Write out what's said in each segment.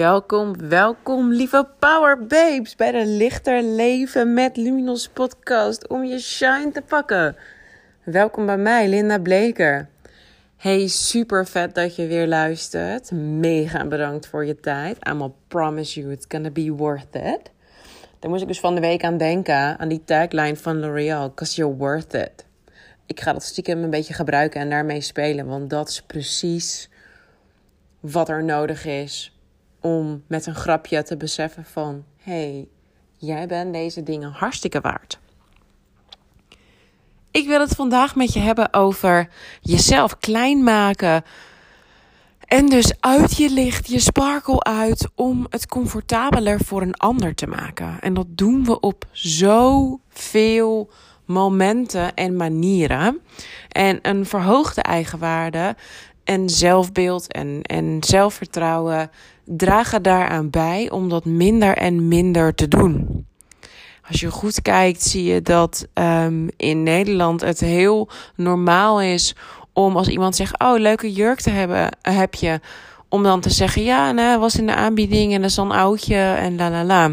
Welkom, welkom lieve Power Babes bij de Lichter Leven met Luminos podcast om je shine te pakken. Welkom bij mij, Linda Bleker. Hey, super vet dat je weer luistert. Mega bedankt voor je tijd. A promise you it's gonna be worth it. Daar moest ik dus van de week aan denken, aan die tagline van L'Oreal, cause you're worth it. Ik ga dat stiekem een beetje gebruiken en daarmee spelen, want dat is precies wat er nodig is om met een grapje te beseffen van... hey, jij bent deze dingen hartstikke waard. Ik wil het vandaag met je hebben over jezelf klein maken... En dus uit je licht, je sparkle uit om het comfortabeler voor een ander te maken. En dat doen we op zoveel momenten en manieren. En een verhoogde eigenwaarde en zelfbeeld en, en zelfvertrouwen dragen daaraan bij om dat minder en minder te doen. Als je goed kijkt, zie je dat um, in Nederland het heel normaal is om als iemand zegt: Oh, leuke jurk te hebben, heb je. Om dan te zeggen: Ja, nee, was in de aanbieding en dat is een oudje en la la la.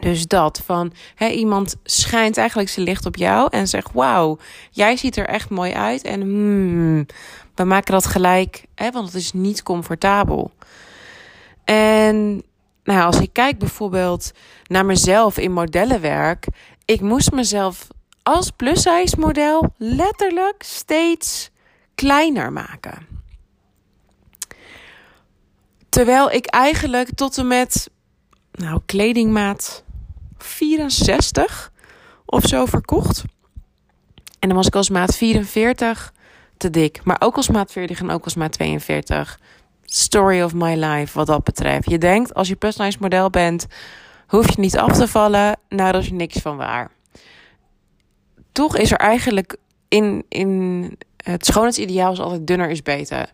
Dus dat van iemand schijnt eigenlijk zijn licht op jou en zegt: Wauw, jij ziet er echt mooi uit. En hmm, we maken dat gelijk, hè, want het is niet comfortabel. En nou, als ik kijk bijvoorbeeld naar mezelf in modellenwerk, ik moest mezelf als plus-size model letterlijk steeds kleiner maken. Terwijl ik eigenlijk tot en met nou, kledingmaat 64 of zo verkocht. En dan was ik als maat 44 te dik. Maar ook als maat 40 en ook als maat 42. Story of my life wat dat betreft. Je denkt als je plus model bent, hoef je niet af te vallen. Nou, daar is niks van waar. Toch is er eigenlijk in, in het schoonheidsideaal is altijd dunner is beter.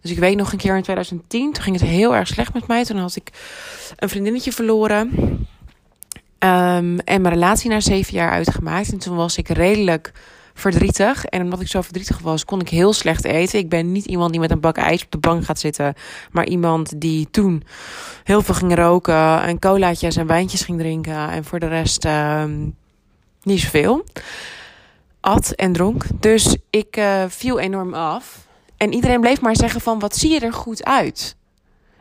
Dus ik weet nog een keer in 2010, toen ging het heel erg slecht met mij. Toen had ik een vriendinnetje verloren. Um, en mijn relatie na zeven jaar uitgemaakt. En toen was ik redelijk verdrietig. En omdat ik zo verdrietig was, kon ik heel slecht eten. Ik ben niet iemand die met een bak ijs op de bank gaat zitten. Maar iemand die toen heel veel ging roken. En colaatjes en wijntjes ging drinken. En voor de rest um, niet zoveel. At en dronk. Dus ik uh, viel enorm af. En iedereen bleef maar zeggen van, wat zie je er goed uit?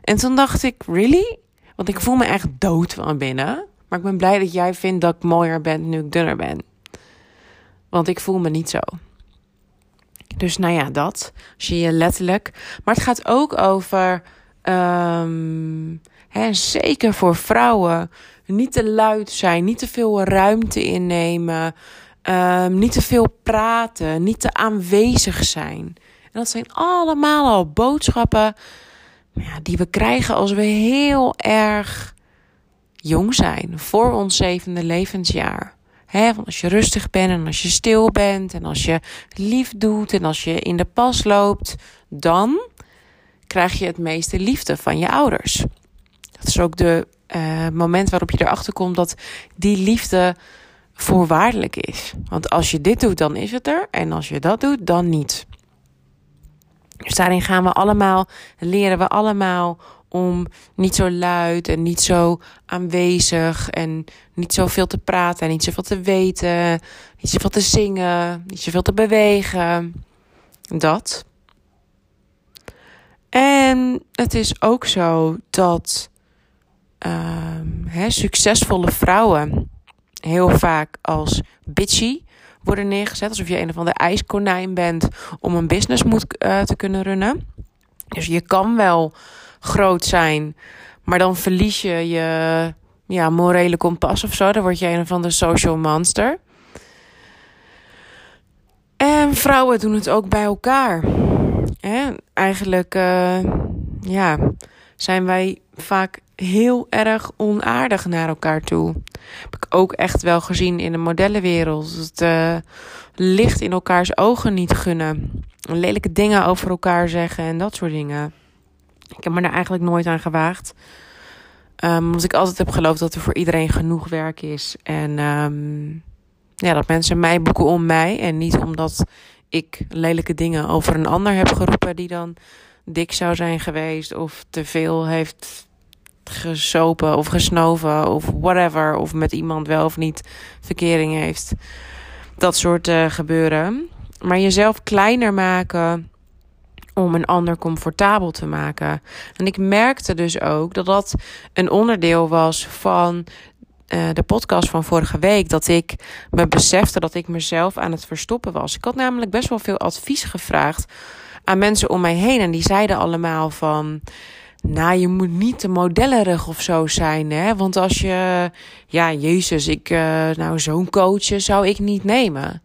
En toen dacht ik, really? Want ik voel me echt dood van binnen. Maar ik ben blij dat jij vindt dat ik mooier ben nu ik dunner ben. Want ik voel me niet zo. Dus nou ja, dat. Zie je letterlijk. Maar het gaat ook over. Um, hè, zeker voor vrouwen. Niet te luid zijn. Niet te veel ruimte innemen. Um, niet te veel praten. Niet te aanwezig zijn. En dat zijn allemaal al boodschappen. Ja, die we krijgen als we heel erg jong zijn. Voor ons zevende levensjaar. He, want als je rustig bent en als je stil bent en als je lief doet en als je in de pas loopt, dan krijg je het meeste liefde van je ouders. Dat is ook de uh, moment waarop je erachter komt dat die liefde voorwaardelijk is. Want als je dit doet, dan is het er. En als je dat doet, dan niet. Dus daarin gaan we allemaal, leren we allemaal om niet zo luid en niet zo aanwezig en niet zoveel te praten en niet zoveel te weten, niet zoveel te zingen, niet zoveel te bewegen. Dat. En het is ook zo dat um, hè, succesvolle vrouwen heel vaak als bitchy worden neergezet. Alsof je een of ander ijskonijn bent om een business moet, uh, te kunnen runnen. Dus je kan wel groot zijn. Maar dan verlies je je ja, morele kompas of zo. Dan word je een van de social monster. En vrouwen doen het ook bij elkaar. En eigenlijk uh, ja, zijn wij vaak heel erg onaardig naar elkaar toe. Heb ik ook echt wel gezien in de modellenwereld. Het licht in elkaars ogen niet gunnen. Lelijke dingen over elkaar zeggen en dat soort dingen. Ik heb me daar eigenlijk nooit aan gewaagd. Um, omdat ik altijd heb geloofd dat er voor iedereen genoeg werk is. En um, ja, dat mensen mij boeken om mij. En niet omdat ik lelijke dingen over een ander heb geroepen die dan dik zou zijn geweest of te veel heeft gesopen of gesnoven of whatever. Of met iemand wel of niet verkering heeft. Dat soort uh, gebeuren. Maar jezelf kleiner maken om een ander comfortabel te maken. En ik merkte dus ook dat dat een onderdeel was van uh, de podcast van vorige week. Dat ik me besefte dat ik mezelf aan het verstoppen was. Ik had namelijk best wel veel advies gevraagd aan mensen om mij heen. En die zeiden allemaal van. Nou, je moet niet te modellerig of zo zijn, hè? Want als je, ja, Jezus, ik, uh, nou, zo'n coach zou ik niet nemen.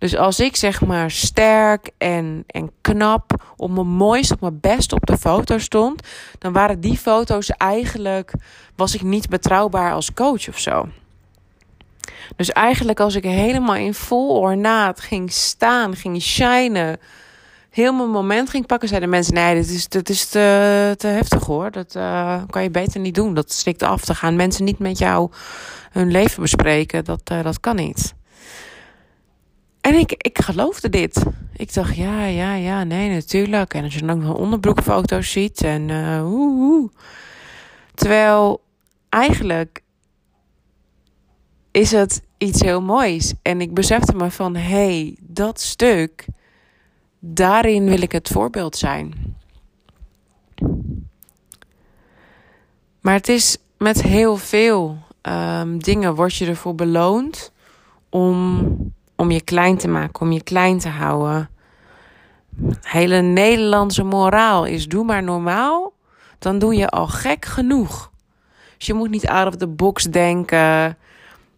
Dus als ik zeg maar sterk en, en knap, op mijn mooist, op mijn best op de foto stond, dan waren die foto's eigenlijk, was ik niet betrouwbaar als coach of zo. Dus eigenlijk als ik helemaal in vol ornaat ging staan, ging shinen, heel mijn moment ging pakken, zeiden mensen: Nee, dit is, is te, te heftig hoor. Dat uh, kan je beter niet doen. Dat stikt af. Dan gaan mensen niet met jou hun leven bespreken. Dat, uh, dat kan niet. En ik, ik geloofde dit. Ik dacht, ja, ja, ja, nee, natuurlijk. En als je dan ook onderbroekfoto's ziet en uh, Terwijl eigenlijk is het iets heel moois. En ik besefte me van, hé, hey, dat stuk, daarin wil ik het voorbeeld zijn. Maar het is met heel veel um, dingen word je ervoor beloond om om je klein te maken, om je klein te houden. Hele Nederlandse moraal is: doe maar normaal, dan doe je al gek genoeg. Dus je moet niet out of the box denken.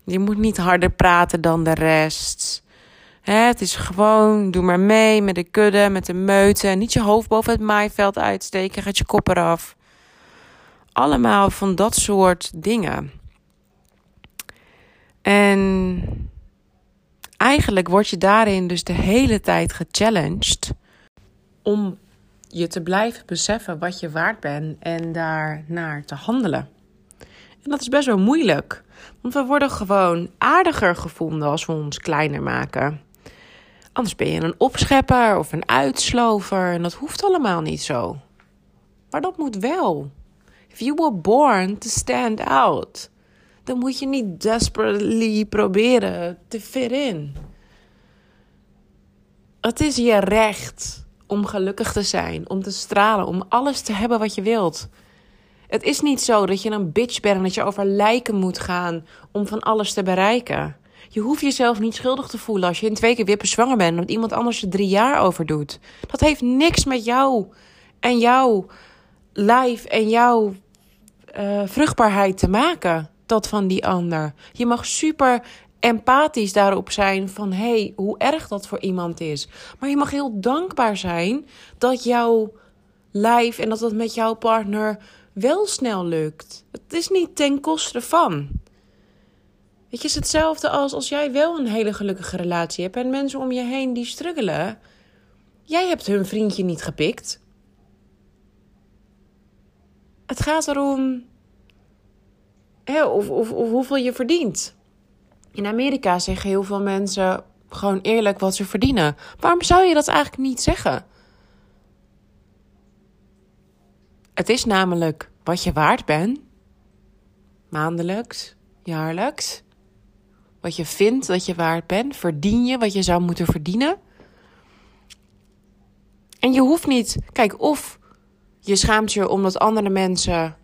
Je moet niet harder praten dan de rest. het is gewoon, doe maar mee met de kudde, met de meute. Niet je hoofd boven het maaiveld uitsteken, gaat je kop eraf. Allemaal van dat soort dingen. En eigenlijk word je daarin dus de hele tijd gechallenged om je te blijven beseffen wat je waard bent en daar naar te handelen. En dat is best wel moeilijk, want we worden gewoon aardiger gevonden als we ons kleiner maken. Anders ben je een opschepper of een uitslover en dat hoeft allemaal niet zo. Maar dat moet wel. If you were born to stand out, dan moet je niet desperately proberen te fit in. Het is je recht om gelukkig te zijn, om te stralen, om alles te hebben wat je wilt. Het is niet zo dat je een bitch bent en dat je over lijken moet gaan om van alles te bereiken. Je hoeft jezelf niet schuldig te voelen als je in twee keer weer zwanger bent omdat iemand anders er drie jaar over doet. Dat heeft niks met jou en jouw lijf en jouw uh, vruchtbaarheid te maken dat van die ander. Je mag super empathisch daarop zijn van hey, hoe erg dat voor iemand is. Maar je mag heel dankbaar zijn dat jouw lijf en dat het met jouw partner wel snel lukt. Het is niet ten koste van. Weet je, het is hetzelfde als als jij wel een hele gelukkige relatie hebt en mensen om je heen die struggelen. Jij hebt hun vriendje niet gepikt. Het gaat erom of, hoeveel je verdient. In Amerika zeggen heel veel mensen gewoon eerlijk wat ze verdienen. Waarom zou je dat eigenlijk niet zeggen? Het is namelijk wat je waard bent. Maandelijks, jaarlijks. Wat je vindt dat je waard bent. Verdien je wat je zou moeten verdienen. En je hoeft niet. Kijk, of je schaamt je omdat andere mensen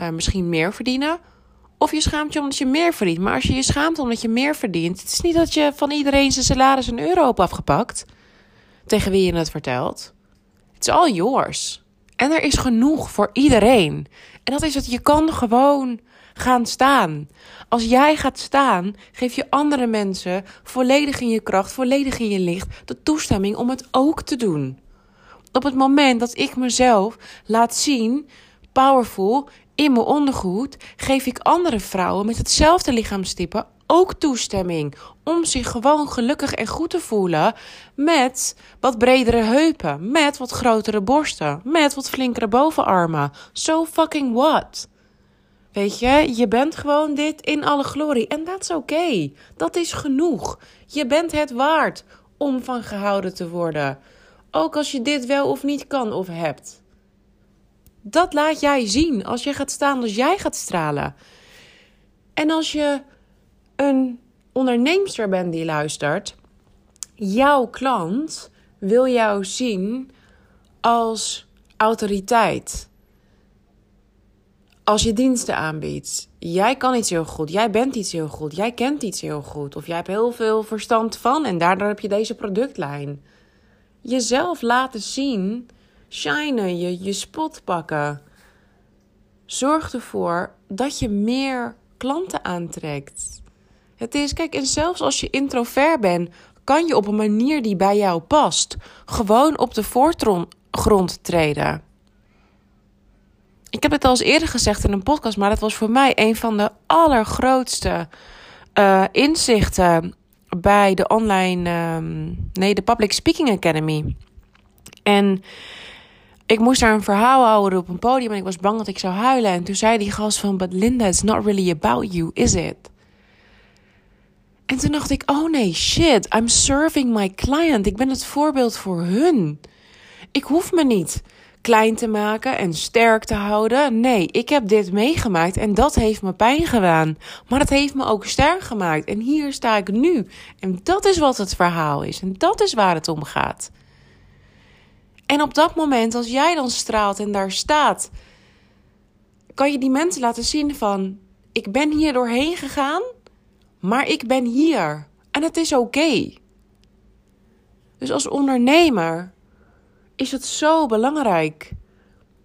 uh, misschien meer verdienen. Of je schaamt je omdat je meer verdient. Maar als je je schaamt omdat je meer verdient, het is niet dat je van iedereen zijn salaris een euro hebt afgepakt. Tegen wie je het vertelt. It's all yours. En er is genoeg voor iedereen. En dat is het, je kan gewoon gaan staan. Als jij gaat staan, geef je andere mensen volledig in je kracht, volledig in je licht, de toestemming om het ook te doen. Op het moment dat ik mezelf laat zien, powerful, in mijn ondergoed geef ik andere vrouwen met hetzelfde lichaamstype ook toestemming om zich gewoon gelukkig en goed te voelen met wat bredere heupen, met wat grotere borsten, met wat flinkere bovenarmen. So fucking what? Weet je, je bent gewoon dit in alle glorie. En dat is oké. Dat is genoeg. Je bent het waard om van gehouden te worden. Ook als je dit wel of niet kan of hebt. Dat laat jij zien als je gaat staan, als jij gaat stralen. En als je een onderneemster bent die luistert, jouw klant wil jou zien als autoriteit. Als je diensten aanbiedt. Jij kan iets heel goed, jij bent iets heel goed, jij kent iets heel goed. Of jij hebt heel veel verstand van en daardoor heb je deze productlijn. Jezelf laten zien, shinen, je, je spot pakken. Zorg ervoor dat je meer klanten aantrekt. Het is, kijk, en zelfs als je introvert bent, kan je op een manier die bij jou past, gewoon op de voorgrond treden. Ik heb het al eens eerder gezegd in een podcast, maar dat was voor mij een van de allergrootste uh, inzichten bij de online, uh, nee, de Public Speaking Academy. En ik moest daar een verhaal houden op een podium en ik was bang dat ik zou huilen. En toen zei die gast van, but Linda, it's not really about you, is it? En toen dacht ik, oh nee, shit, I'm serving my client. Ik ben het voorbeeld voor hun. Ik hoef me niet klein te maken en sterk te houden. Nee, ik heb dit meegemaakt en dat heeft me pijn gedaan. Maar het heeft me ook sterk gemaakt. En hier sta ik nu. En dat is wat het verhaal is. En dat is waar het om gaat. En op dat moment, als jij dan straalt en daar staat, kan je die mensen laten zien van: ik ben hier doorheen gegaan, maar ik ben hier. En het is oké. Dus als ondernemer is het zo belangrijk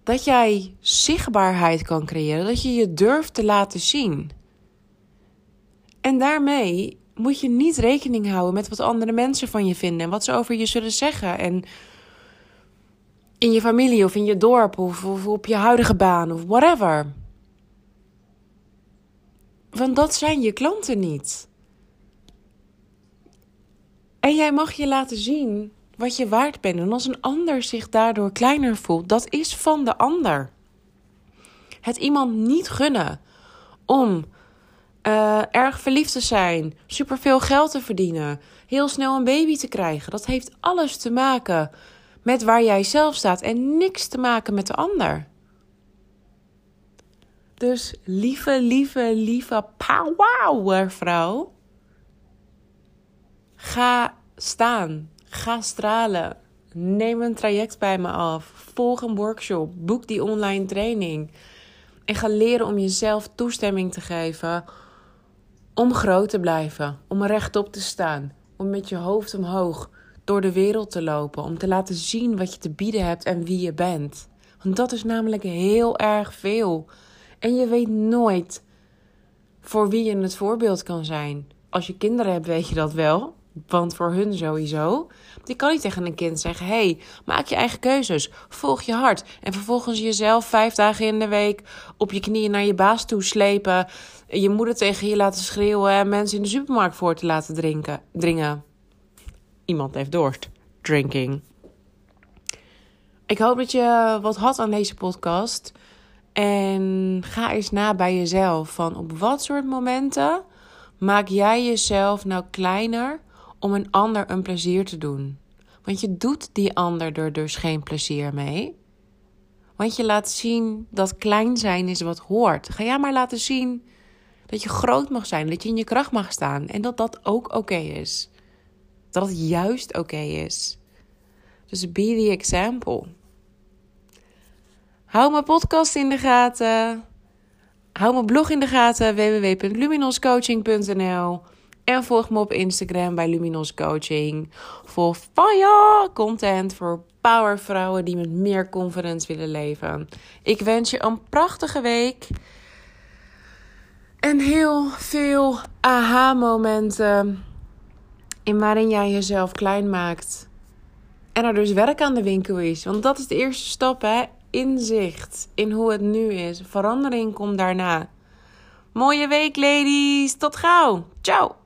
dat jij zichtbaarheid kan creëren, dat je je durft te laten zien. En daarmee moet je niet rekening houden met wat andere mensen van je vinden en wat ze over je zullen zeggen. En in je familie of in je dorp of, op je huidige baan of whatever. Want dat zijn je klanten niet. En jij mag je laten zien wat je waard bent. En als een ander zich daardoor kleiner voelt, dat is van de ander. Het iemand niet gunnen om uh, erg verliefd te zijn, superveel geld te verdienen, heel snel een baby te krijgen. Dat heeft alles te maken met waar jij zelf staat en niks te maken met de ander. Dus lieve, lieve, lieve powervrouw. Ga staan. Ga stralen. Neem een traject bij me af. Volg een workshop. Boek die online training. En ga leren om jezelf toestemming te geven om groot te blijven. Om rechtop te staan. Om met je hoofd omhoog door de wereld te lopen. Om te laten zien wat je te bieden hebt en wie je bent. Want dat is namelijk heel erg veel. En je weet nooit voor wie je het voorbeeld kan zijn. Als je kinderen hebt, weet je dat wel. Want voor hun sowieso. Je kan niet tegen een kind zeggen: hey, maak je eigen keuzes. Volg je hart. En vervolgens jezelf vijf dagen in de week op je knieën naar je baas toe slepen. Je moeder tegen je laten schreeuwen en mensen in de supermarkt voor te laten drinken, dringen. Iemand heeft dorst. Drinking. Ik hoop dat je wat had aan deze podcast. En ga eens na bij jezelf. Van op wat soort momenten maak jij jezelf nou kleiner om een ander een plezier te doen? Want je doet die ander er dus geen plezier mee. Want je laat zien dat klein zijn is wat hoort. Ga jij maar laten zien dat je groot mag zijn, dat je in je kracht mag staan en dat dat ook oké is. Dat het juist oké is. Dus be the example. Hou mijn podcast in de gaten. Hou mijn blog in de gaten www.luminoscoaching.nl en volg me op Instagram bij Luminos Coaching voor fire content voor powervrouwen die met meer confidence willen leven. Ik wens je een prachtige week en heel veel aha-momenten in waarin jij jezelf klein maakt. En er dus werk aan de winkel is. Want dat is de eerste stap, hè? Inzicht in hoe het nu is. Verandering komt daarna. Mooie week, ladies. Tot gauw. Ciao.